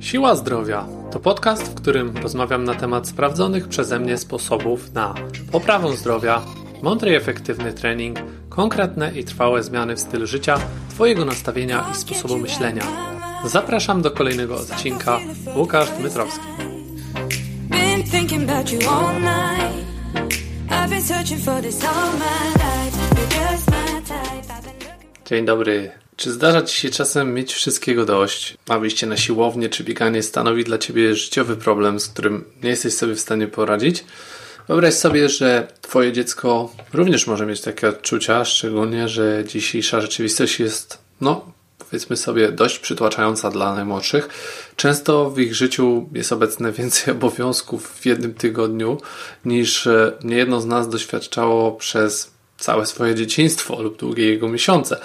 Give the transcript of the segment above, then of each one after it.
Siła Zdrowia to podcast, w którym rozmawiam na temat sprawdzonych przeze mnie sposobów na poprawę zdrowia, mądry i efektywny trening, konkretne i trwałe zmiany w stylu życia, Twojego nastawienia i sposobu myślenia. Zapraszam do kolejnego odcinka. Łukasz Dmytrowski. Dzień dobry. Czy zdarza Ci się czasem mieć wszystkiego dość, a wyjście na siłownię czy bieganie stanowi dla Ciebie życiowy problem, z którym nie jesteś sobie w stanie poradzić? Wyobraź sobie, że Twoje dziecko również może mieć takie odczucia, szczególnie, że dzisiejsza rzeczywistość jest, no, powiedzmy sobie, dość przytłaczająca dla najmłodszych. Często w ich życiu jest obecne więcej obowiązków w jednym tygodniu niż e, niejedno z nas doświadczało przez całe swoje dzieciństwo lub długie jego miesiące.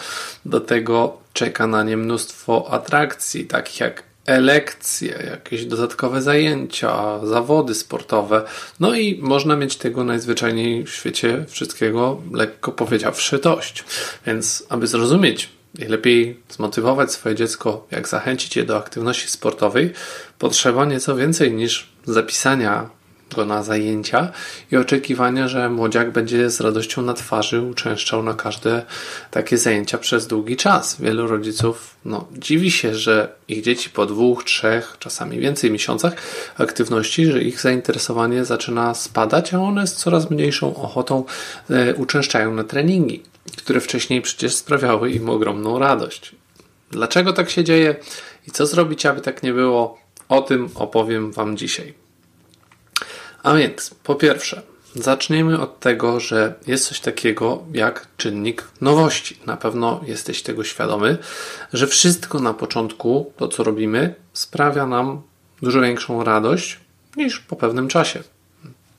Do tego czeka na nie mnóstwo atrakcji, takich jak elekcje, jakieś dodatkowe zajęcia, zawody sportowe. No i można mieć tego najzwyczajniej w świecie wszystkiego, lekko powiedziawszy, dość. Więc, aby zrozumieć, jak lepiej zmotywować swoje dziecko, jak zachęcić je do aktywności sportowej, potrzeba nieco więcej niż zapisania go na zajęcia i oczekiwania, że młodziak będzie z radością na twarzy uczęszczał na każde takie zajęcia przez długi czas. Wielu rodziców no, dziwi się, że ich dzieci po dwóch, trzech, czasami więcej miesiącach aktywności, że ich zainteresowanie zaczyna spadać, a one z coraz mniejszą ochotą e, uczęszczają na treningi, które wcześniej przecież sprawiały im ogromną radość. Dlaczego tak się dzieje i co zrobić, aby tak nie było? O tym opowiem Wam dzisiaj. A więc, po pierwsze, zacznijmy od tego, że jest coś takiego jak czynnik nowości. Na pewno jesteś tego świadomy, że wszystko na początku, to co robimy, sprawia nam dużo większą radość niż po pewnym czasie.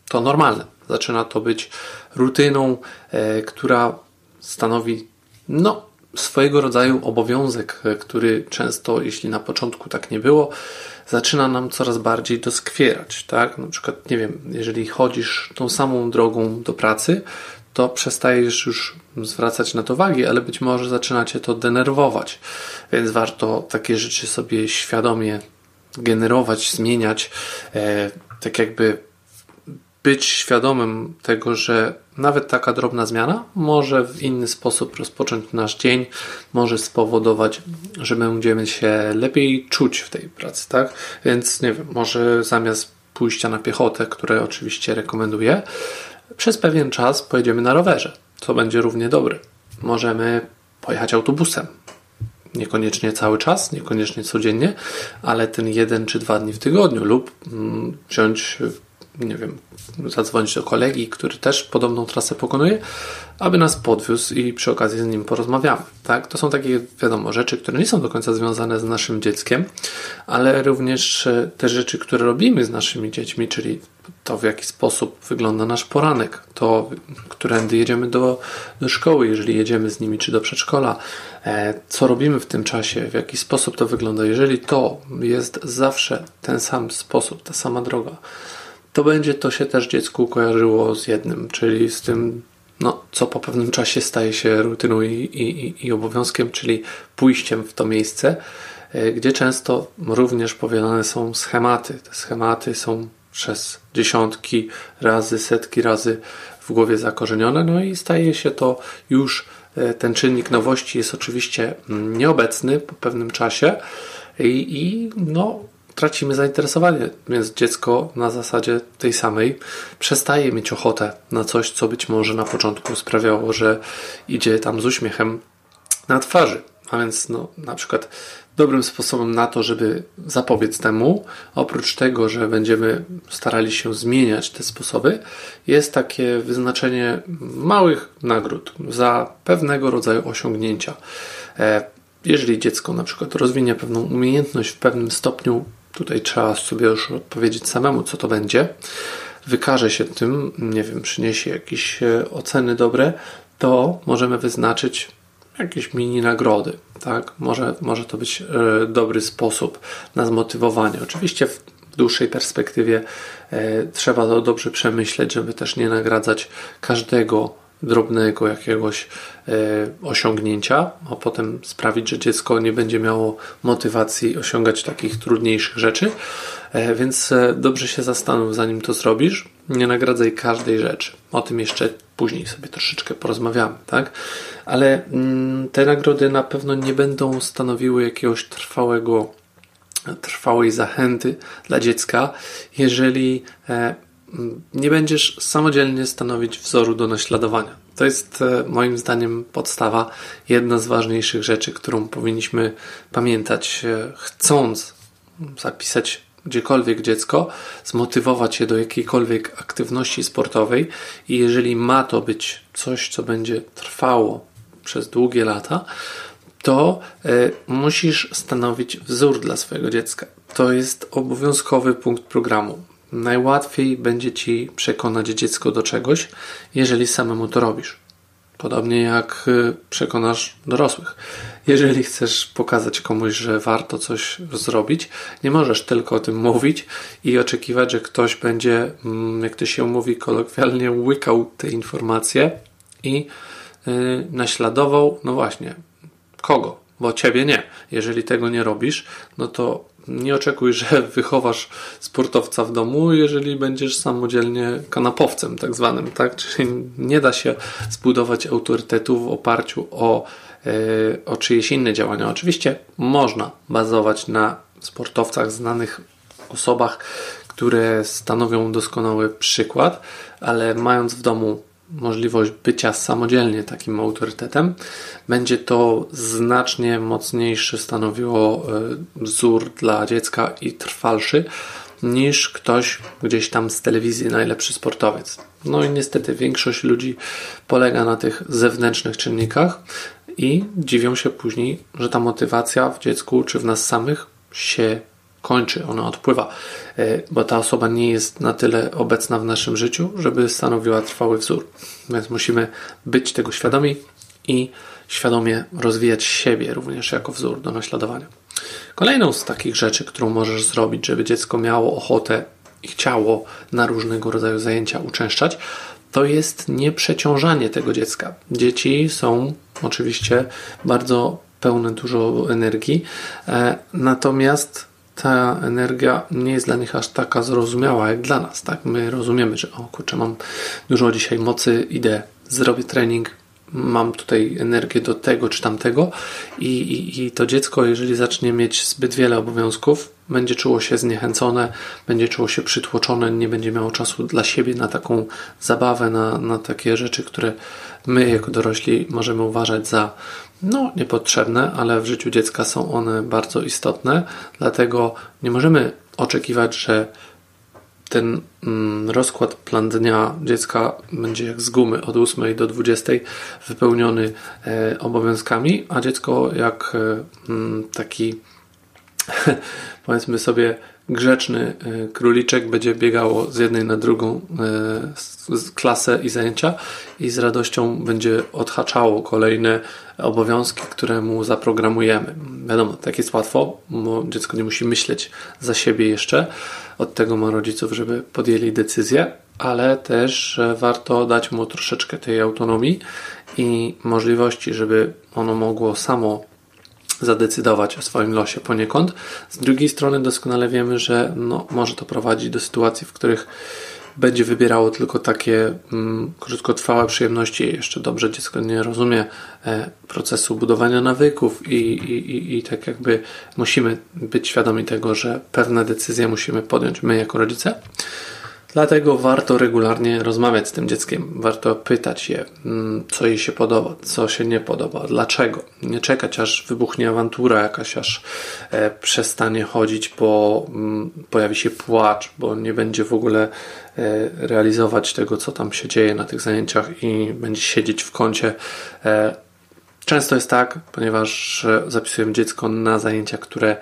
To normalne. Zaczyna to być rutyną, e, która stanowi no, swojego rodzaju obowiązek, e, który często, jeśli na początku tak nie było, zaczyna nam coraz bardziej doskwierać, tak? Na przykład, nie wiem, jeżeli chodzisz tą samą drogą do pracy, to przestajesz już zwracać na to uwagi, ale być może zaczyna cię to denerwować. Więc warto takie rzeczy sobie świadomie generować, zmieniać, e, tak jakby być świadomym tego, że nawet taka drobna zmiana może w inny sposób rozpocząć nasz dzień, może spowodować, że będziemy się lepiej czuć w tej pracy, tak? Więc nie wiem, może zamiast pójścia na piechotę, które oczywiście rekomenduję, przez pewien czas pojedziemy na rowerze, co będzie równie dobre. Możemy pojechać autobusem. Niekoniecznie cały czas, niekoniecznie codziennie, ale ten jeden czy dwa dni w tygodniu, lub mm, wziąć nie wiem, zadzwonić do kolegi, który też podobną trasę pokonuje, aby nas podwiózł i przy okazji z nim porozmawiamy. Tak? To są takie, wiadomo, rzeczy, które nie są do końca związane z naszym dzieckiem, ale również e, te rzeczy, które robimy z naszymi dziećmi, czyli to, w jaki sposób wygląda nasz poranek, to, którędy jedziemy do, do szkoły, jeżeli jedziemy z nimi, czy do przedszkola, e, co robimy w tym czasie, w jaki sposób to wygląda. Jeżeli to jest zawsze ten sam sposób, ta sama droga, to będzie to się też dziecku kojarzyło z jednym, czyli z tym, no, co po pewnym czasie staje się rutyną i, i, i obowiązkiem, czyli pójściem w to miejsce, e, gdzie często również powielane są schematy. Te schematy są przez dziesiątki razy, setki razy w głowie zakorzenione, no i staje się to już, e, ten czynnik nowości jest oczywiście mm, nieobecny po pewnym czasie i, i no, tracimy zainteresowanie, więc dziecko na zasadzie tej samej przestaje mieć ochotę na coś, co być może na początku sprawiało, że idzie tam z uśmiechem na twarzy. A więc no, na przykład dobrym sposobem na to, żeby zapobiec temu, oprócz tego, że będziemy starali się zmieniać te sposoby, jest takie wyznaczenie małych nagród za pewnego rodzaju osiągnięcia. E, jeżeli dziecko na przykład rozwinie pewną umiejętność w pewnym stopniu Tutaj trzeba sobie już odpowiedzieć samemu, co to będzie. Wykaże się tym, nie wiem, przyniesie jakieś e, oceny dobre, to możemy wyznaczyć jakieś mini nagrody, tak? Może, może to być e, dobry sposób na zmotywowanie. Oczywiście w dłuższej perspektywie e, trzeba to dobrze przemyśleć, żeby też nie nagradzać każdego drobnego jakiegoś e, osiągnięcia, a potem sprawić, że dziecko nie będzie miało motywacji osiągać takich trudniejszych rzeczy. E, więc e, dobrze się zastanów, zanim to zrobisz. Nie nagradzaj każdej rzeczy. O tym jeszcze później sobie troszeczkę porozmawiamy, tak? Ale mm, te nagrody na pewno nie będą stanowiły jakiegoś trwałego trwałej zachęty dla dziecka, jeżeli nie będziesz samodzielnie stanowić wzoru do naśladowania. To jest e, moim zdaniem podstawa, jedna z ważniejszych rzeczy, którą powinniśmy pamiętać, e, chcąc zapisać gdziekolwiek dziecko, zmotywować je do jakiejkolwiek aktywności sportowej i jeżeli ma to być coś, co będzie trwało przez długie lata, to y, musisz stanowić wzór dla swojego dziecka. To jest obowiązkowy punkt programu. Najłatwiej będzie ci przekonać dziecko do czegoś, jeżeli samemu to robisz. Podobnie jak y, przekonasz dorosłych. Jeżeli chcesz pokazać komuś, że warto coś zrobić, nie możesz tylko o tym mówić i oczekiwać, że ktoś będzie, mm, jak to się mówi kolokwialnie, łykał te informacje i y, naśladował, no właśnie, kogo? Bo ciebie nie. Jeżeli tego nie robisz, no to nie oczekuj, że wychowasz sportowca w domu, jeżeli będziesz samodzielnie kanapowcem, tak zwanym, tak? Czyli nie da się zbudować autorytetu w oparciu o, yy, o czyjeś inne działania. Oczywiście można bazować na sportowcach, znanych osobach, które stanowią doskonały przykład, ale mając w domu możliwość bycia samodzielnie takim autorytetem, będzie to znacznie mocniejszy stanowiło e, wzór dla dziecka i trwalszy niż ktoś gdzieś tam z telewizji najlepszy sportowiec. No i niestety większość ludzi polega na tych zewnętrznych czynnikach i dziwią się później, że ta motywacja w dziecku czy w nas samych się kończy, ona odpływa, e, bo ta osoba nie jest na tyle obecna w naszym życiu, żeby stanowiła trwały wzór. Więc musimy być tego świadomi i świadomie rozwijać siebie również jako wzór do naśladowania. Kolejną z takich rzeczy, którą możesz zrobić, żeby dziecko miało ochotę i chciało na różnego rodzaju zajęcia uczęszczać, to jest nieprzeciążanie tego dziecka. Dzieci są oczywiście bardzo pełne dużo energii, e, natomiast ta energia nie jest dla nich aż taka zrozumiała jak dla nas. Tak? My rozumiemy, że o kurczę, mam dużo dzisiaj mocy, idę, zrobię trening, mam tutaj energię do tego czy tamtego i, i, i to dziecko, jeżeli zacznie mieć zbyt wiele obowiązków, będzie czuło się zniechęcone, będzie czuło się przytłoczone, nie będzie miało czasu dla siebie na taką zabawę, na, na takie rzeczy, które my jako dorośli możemy uważać za no, niepotrzebne, ale w życiu dziecka są one bardzo istotne, dlatego nie możemy oczekiwać, że ten mm, rozkład plan dnia dziecka będzie jak z gumy od 8 do 20 wypełniony e, obowiązkami, a dziecko jak e, mm, taki powiedzmy sobie grzeczny e, króliczek będzie biegało z jednej na drugą e, klasę i zajęcia i z radością będzie odhaczało kolejne obowiązki, które mu zaprogramujemy. Wiadomo, tak jest łatwo, bo dziecko nie musi myśleć za siebie jeszcze. Od tego ma rodziców, żeby podjęli decyzję, ale też warto dać mu troszeczkę tej autonomii i możliwości, żeby ono mogło samo zadecydować o swoim losie poniekąd. Z drugiej strony doskonale wiemy, że no, może to prowadzić do sytuacji, w których będzie wybierało tylko takie mm, krótkotrwałe przyjemności. Jeszcze dobrze dziecko nie rozumie e, procesu budowania nawyków i, i, i, i tak jakby musimy być świadomi tego, że pewne decyzje musimy podjąć my jako rodzice. Dlatego warto regularnie rozmawiać z tym dzieckiem, warto pytać je, mm, co jej się podoba, co się nie podoba, dlaczego. Nie czekać, aż wybuchnie awantura jakaś, aż e, przestanie chodzić, bo mm, pojawi się płacz, bo nie będzie w ogóle e, realizować tego, co tam się dzieje na tych zajęciach i będzie siedzieć w kącie. E, często jest tak, ponieważ zapisujemy dziecko na zajęcia, które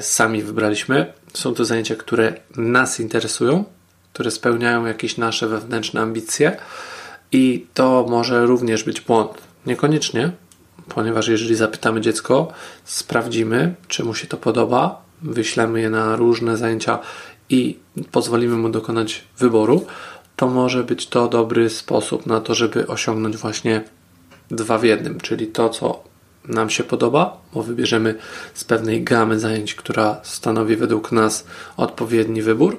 sami wybraliśmy. Są to zajęcia, które nas interesują, które spełniają jakieś nasze wewnętrzne ambicje i to może również być błąd. Niekoniecznie, ponieważ jeżeli zapytamy dziecko, sprawdzimy, czy mu się to podoba, wyślemy je na różne zajęcia i pozwolimy mu dokonać wyboru, to może być to dobry sposób na to, żeby osiągnąć właśnie dwa w jednym, czyli to, co nam się podoba, bo wybierzemy z pewnej gamy zajęć, która stanowi według nas odpowiedni wybór,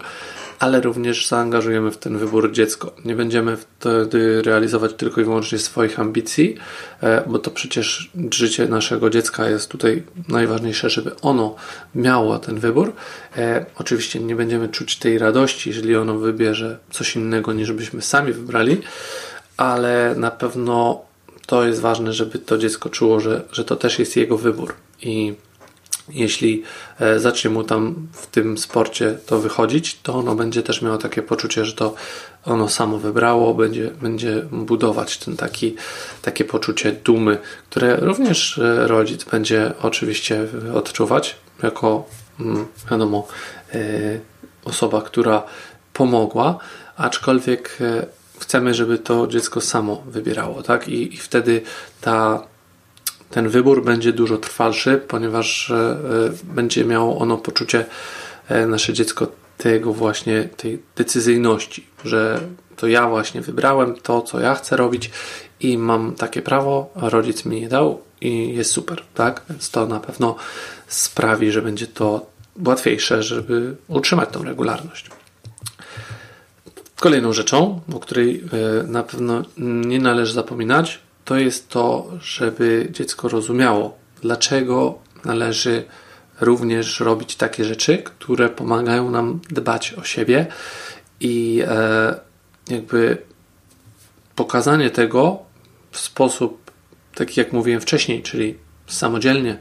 ale również zaangażujemy w ten wybór dziecko. Nie będziemy wtedy realizować tylko i wyłącznie swoich ambicji, e, bo to przecież życie naszego dziecka jest tutaj najważniejsze, żeby ono miało ten wybór. E, oczywiście nie będziemy czuć tej radości, jeżeli ono wybierze coś innego niż byśmy sami wybrali, ale na pewno to jest ważne, żeby to dziecko czuło, że, że to też jest jego wybór i jeśli e, zacznie mu tam w tym sporcie to wychodzić, to ono będzie też miało takie poczucie, że to ono samo wybrało, będzie, będzie budować ten taki, takie poczucie dumy, które również e, rodzic będzie oczywiście odczuwać jako, mm, wiadomo, e, osoba, która pomogła, aczkolwiek chcemy, żeby to dziecko samo wybierało, tak? I, i wtedy ta ten wybór będzie dużo trwalszy, ponieważ e, będzie miało ono poczucie, e, nasze dziecko, tego właśnie, tej decyzyjności, że to ja właśnie wybrałem to, co ja chcę robić i mam takie prawo, a rodzic mi je dał i jest super, tak? Więc to na pewno sprawi, że będzie to łatwiejsze, żeby utrzymać tą regularność. Kolejną rzeczą, o której e, na pewno nie należy zapominać, to jest to, żeby dziecko rozumiało, dlaczego należy również robić takie rzeczy, które pomagają nam dbać o siebie. I e, jakby pokazanie tego w sposób taki jak mówiłem wcześniej, czyli samodzielnie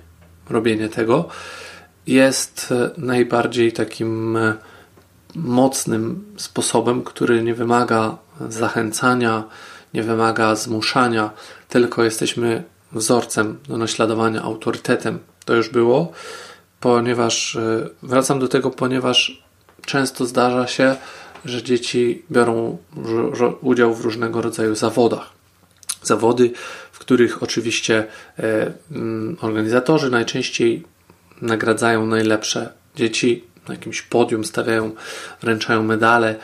robienie tego jest najbardziej takim e, mocnym sposobem, który nie wymaga zachęcania, nie wymaga zmuszania, tylko jesteśmy wzorcem do naśladowania, autorytetem. To już było, ponieważ e, wracam do tego, ponieważ często zdarza się, że dzieci biorą udział w różnego rodzaju zawodach. Zawody, w których oczywiście e, mm, organizatorzy najczęściej nagradzają najlepsze dzieci, na jakimś podium stawiają, wręczają medale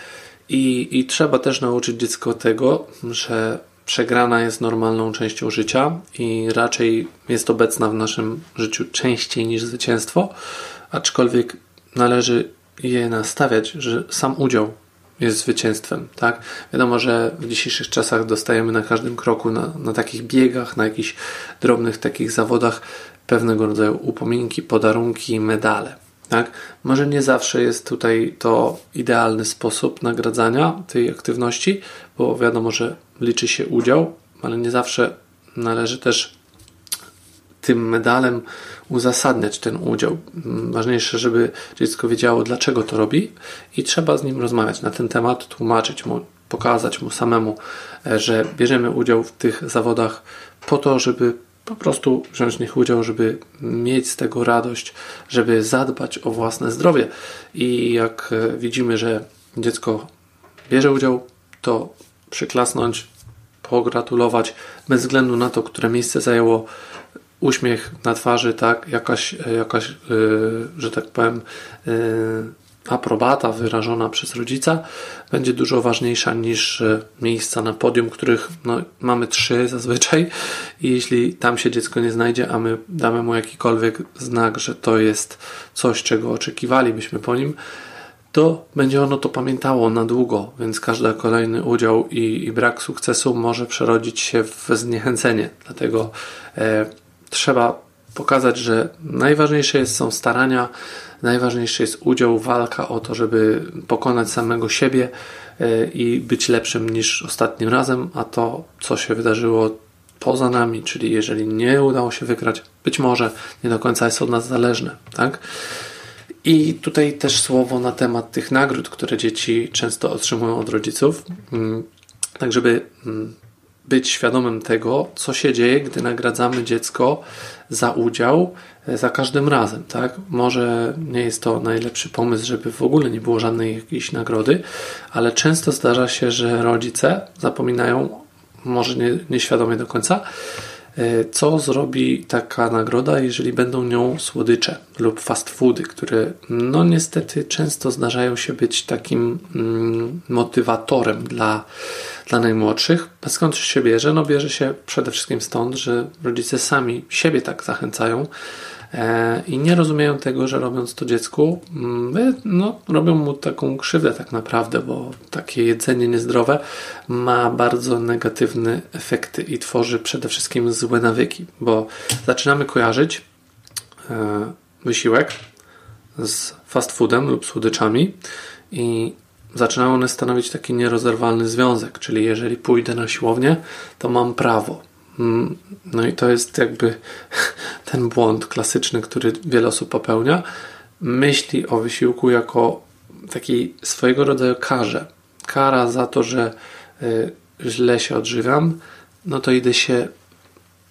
i, I trzeba też nauczyć dziecko tego, że przegrana jest normalną częścią życia i raczej jest obecna w naszym życiu częściej niż zwycięstwo, aczkolwiek należy je nastawiać, że sam udział jest zwycięstwem, tak? Wiadomo, że w dzisiejszych czasach dostajemy na każdym kroku, na, na takich biegach, na jakichś drobnych takich zawodach pewnego rodzaju upominki, podarunki, medale. Tak? Może nie zawsze jest tutaj to idealny sposób nagradzania tej aktywności, bo wiadomo, że liczy się udział, ale nie zawsze należy też tym medalem uzasadniać ten udział. Ważniejsze, żeby dziecko wiedziało, dlaczego to robi, i trzeba z nim rozmawiać na ten temat, tłumaczyć mu, pokazać mu samemu, e, że bierzemy udział w tych zawodach po to, żeby po prostu wziąć w nich udział, żeby mieć z tego radość, żeby zadbać o własne zdrowie. I jak e, widzimy, że dziecko bierze udział, to przyklasnąć, pogratulować, bez względu na to, które miejsce zajęło, uśmiech na twarzy, tak, jakaś, jakaś yy, że tak powiem, yy, aprobata wyrażona przez rodzica będzie dużo ważniejsza niż e, miejsca na podium, których no, mamy trzy zazwyczaj i jeśli tam się dziecko nie znajdzie, a my damy mu jakikolwiek znak, że to jest coś, czego oczekiwalibyśmy po nim, to będzie ono to pamiętało na długo, więc każdy kolejny udział i, i brak sukcesu może przerodzić się w zniechęcenie. Dlatego e, trzeba pokazać, że najważniejsze jest, są starania, najważniejszy jest udział, walka o to, żeby pokonać samego siebie e, i być lepszym niż ostatnim razem, a to, co się wydarzyło poza nami, czyli jeżeli nie udało się wygrać, być może nie do końca jest od nas zależne, tak? I tutaj też słowo na temat tych nagród, które dzieci często otrzymują od rodziców, mm, tak żeby mm, być świadomym tego, co się dzieje, gdy nagradzamy dziecko za udział e, za każdym razem, tak? Może nie jest to najlepszy pomysł, żeby w ogóle nie było żadnej jakiejś nagrody, ale często zdarza się, że rodzice zapominają, może nie, nieświadomie do końca, co zrobi taka nagroda, jeżeli będą nią słodycze lub fast foody, które no niestety często zdarzają się być takim mm, motywatorem dla, dla najmłodszych. A skąd się bierze? No bierze się przede wszystkim stąd, że rodzice sami siebie tak zachęcają, E, i nie rozumieją tego, że robiąc to dziecku, mm, no, robią mu taką krzywdę tak naprawdę, bo takie jedzenie niezdrowe ma bardzo negatywne efekty i tworzy przede wszystkim złe nawyki, bo zaczynamy kojarzyć e, wysiłek z fast foodem lub słodyczami i zaczynają one stanowić taki nierozerwalny związek, czyli jeżeli pójdę na siłownię, to mam prawo no i to jest jakby ten błąd klasyczny, który wiele osób popełnia. Myśli o wysiłku jako takiej swojego rodzaju karze. Kara za to, że y, źle się odżywiam, no to idę się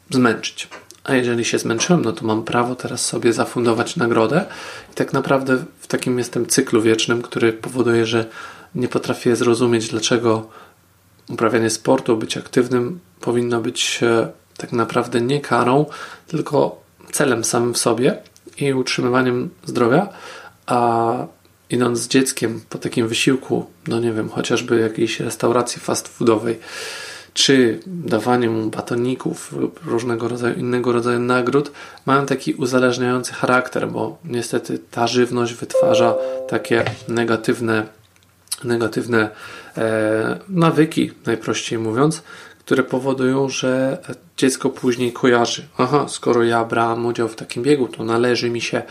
zmęczyć. A jeżeli się zmęczyłem, no to mam prawo teraz sobie zafundować nagrodę. I tak naprawdę w takim jestem cyklu wiecznym, który powoduje, że nie potrafię zrozumieć, dlaczego uprawianie sportu, być aktywnym powinno być e, tak naprawdę nie karą, tylko celem samym w sobie i utrzymywaniem zdrowia, a idąc z dzieckiem po takim wysiłku, no nie wiem, chociażby jakiejś restauracji fast foodowej, czy dawanie mu batoników lub różnego rodzaju innego rodzaju nagród, mają taki uzależniający charakter, bo niestety ta żywność wytwarza takie negatywne, negatywne e, nawyki, najprościej mówiąc, które powodują, że dziecko później kojarzy. Aha, skoro ja brałam udział w takim biegu, to należy mi się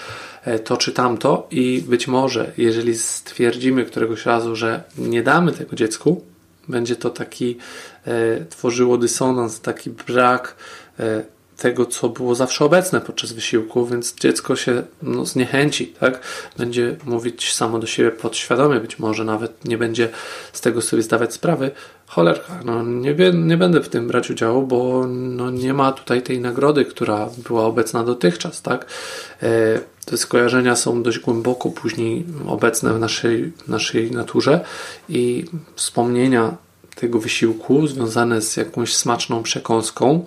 e, to czy tamto i być może, jeżeli stwierdzimy któregoś razu, że nie damy tego dziecku, będzie to taki e, tworzyło dysonans, taki brak e, tego, co było zawsze obecne podczas wysiłku, więc dziecko się no, zniechęci, tak? Będzie mówić samo do siebie podświadomie, być może nawet nie będzie z tego sobie zdawać sprawy. Cholerka, no nie, nie będę w tym brać udziału, bo no, nie ma tutaj tej nagrody, która była obecna dotychczas, tak? E, te skojarzenia są dość głęboko później obecne w naszej, naszej naturze i wspomnienia tego wysiłku związane z jakąś smaczną przekąską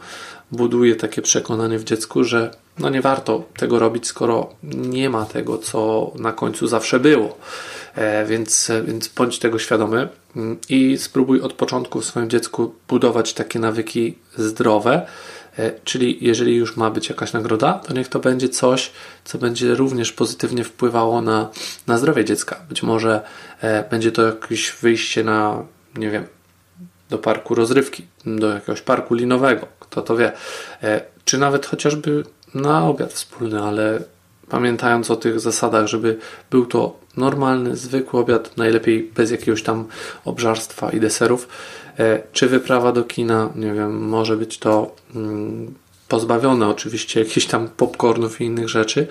buduje takie przekonanie w dziecku, że no nie warto tego robić, skoro nie ma tego, co na końcu zawsze było. E, więc, więc bądź tego świadomy mm, i spróbuj od początku w swoim dziecku budować takie nawyki zdrowe. E, czyli jeżeli już ma być jakaś nagroda, to niech to będzie coś, co będzie również pozytywnie wpływało na, na zdrowie dziecka. Być może e, będzie to jakieś wyjście na, nie wiem, do parku rozrywki, do jakiegoś parku linowego, kto to wie, e, czy nawet chociażby na obiad wspólny, ale pamiętając o tych zasadach, żeby był to normalny, zwykły obiad, najlepiej bez jakiegoś tam obżarstwa i deserów, e, czy wyprawa do kina, nie wiem, może być to mm, pozbawione oczywiście jakichś tam popcornów i innych rzeczy,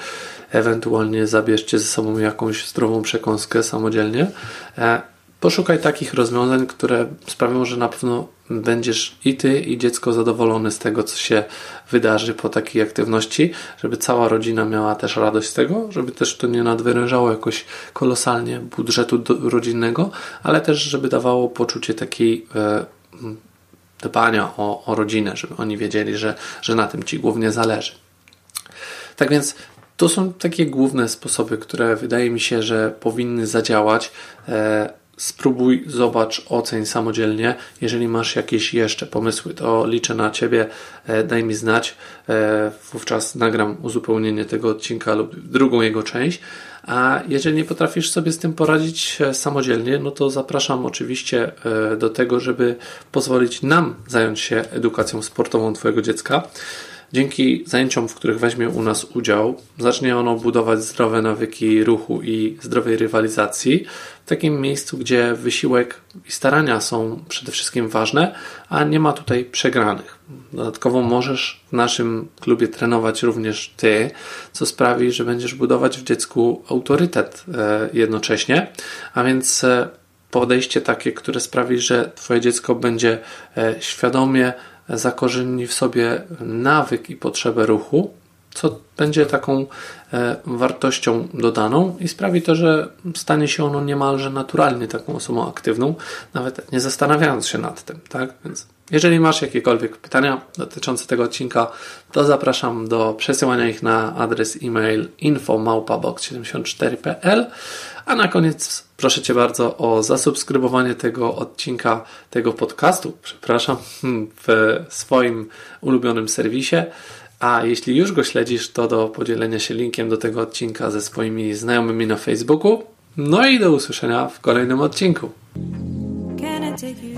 ewentualnie zabierzcie ze sobą jakąś zdrową przekąskę samodzielnie. E, Poszukaj takich rozwiązań, które sprawią, że na pewno będziesz i ty, i dziecko zadowolony z tego, co się wydarzy po takiej aktywności, żeby cała rodzina miała też radość z tego, żeby też to nie nadwyrężało jakoś kolosalnie budżetu rodzinnego, ale też, żeby dawało poczucie takiej e, dbania o, o rodzinę, żeby oni wiedzieli, że, że na tym ci głównie zależy. Tak więc to są takie główne sposoby, które wydaje mi się, że powinny zadziałać. Spróbuj, zobacz, oceń samodzielnie. Jeżeli masz jakieś jeszcze pomysły, to liczę na Ciebie, e, daj mi znać. E, wówczas nagram uzupełnienie tego odcinka lub drugą jego część. A jeżeli nie potrafisz sobie z tym poradzić e, samodzielnie, no to zapraszam oczywiście do tego, żeby pozwolić nam zająć się edukacją sportową Twojego dziecka. Dzięki zajęciom, w których weźmie u nas udział, zacznie ono budować zdrowe nawyki ruchu i zdrowej rywalizacji w takim miejscu, gdzie wysiłek i starania są przede wszystkim ważne, a nie ma tutaj przegranych. Dodatkowo możesz w naszym klubie trenować również ty, co sprawi, że będziesz budować w dziecku autorytet e, jednocześnie, a więc e, podejście takie, które sprawi, że twoje dziecko będzie e, świadomie zakorzeni w sobie nawyk i potrzebę ruchu, co będzie taką e, wartością dodaną i sprawi to, że stanie się ono niemalże naturalnie taką osobą aktywną, nawet nie zastanawiając się nad tym, tak? Więc Jeżeli masz jakiekolwiek pytania dotyczące tego odcinka, to zapraszam do przesyłania ich na adres e-mail infomałpabox74.pl a na koniec proszę Cię bardzo o zasubskrybowanie tego odcinka, tego podcastu, przepraszam, w swoim ulubionym serwisie. A jeśli już go śledzisz, to do podzielenia się linkiem do tego odcinka ze swoimi znajomymi na Facebooku. No i do usłyszenia w kolejnym odcinku.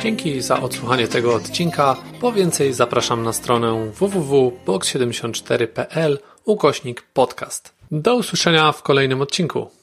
Dzięki za odsłuchanie tego odcinka. Po więcej zapraszam na stronę www.box74.pl ukośnik podcast. Do usłyszenia w kolejnym odcinku.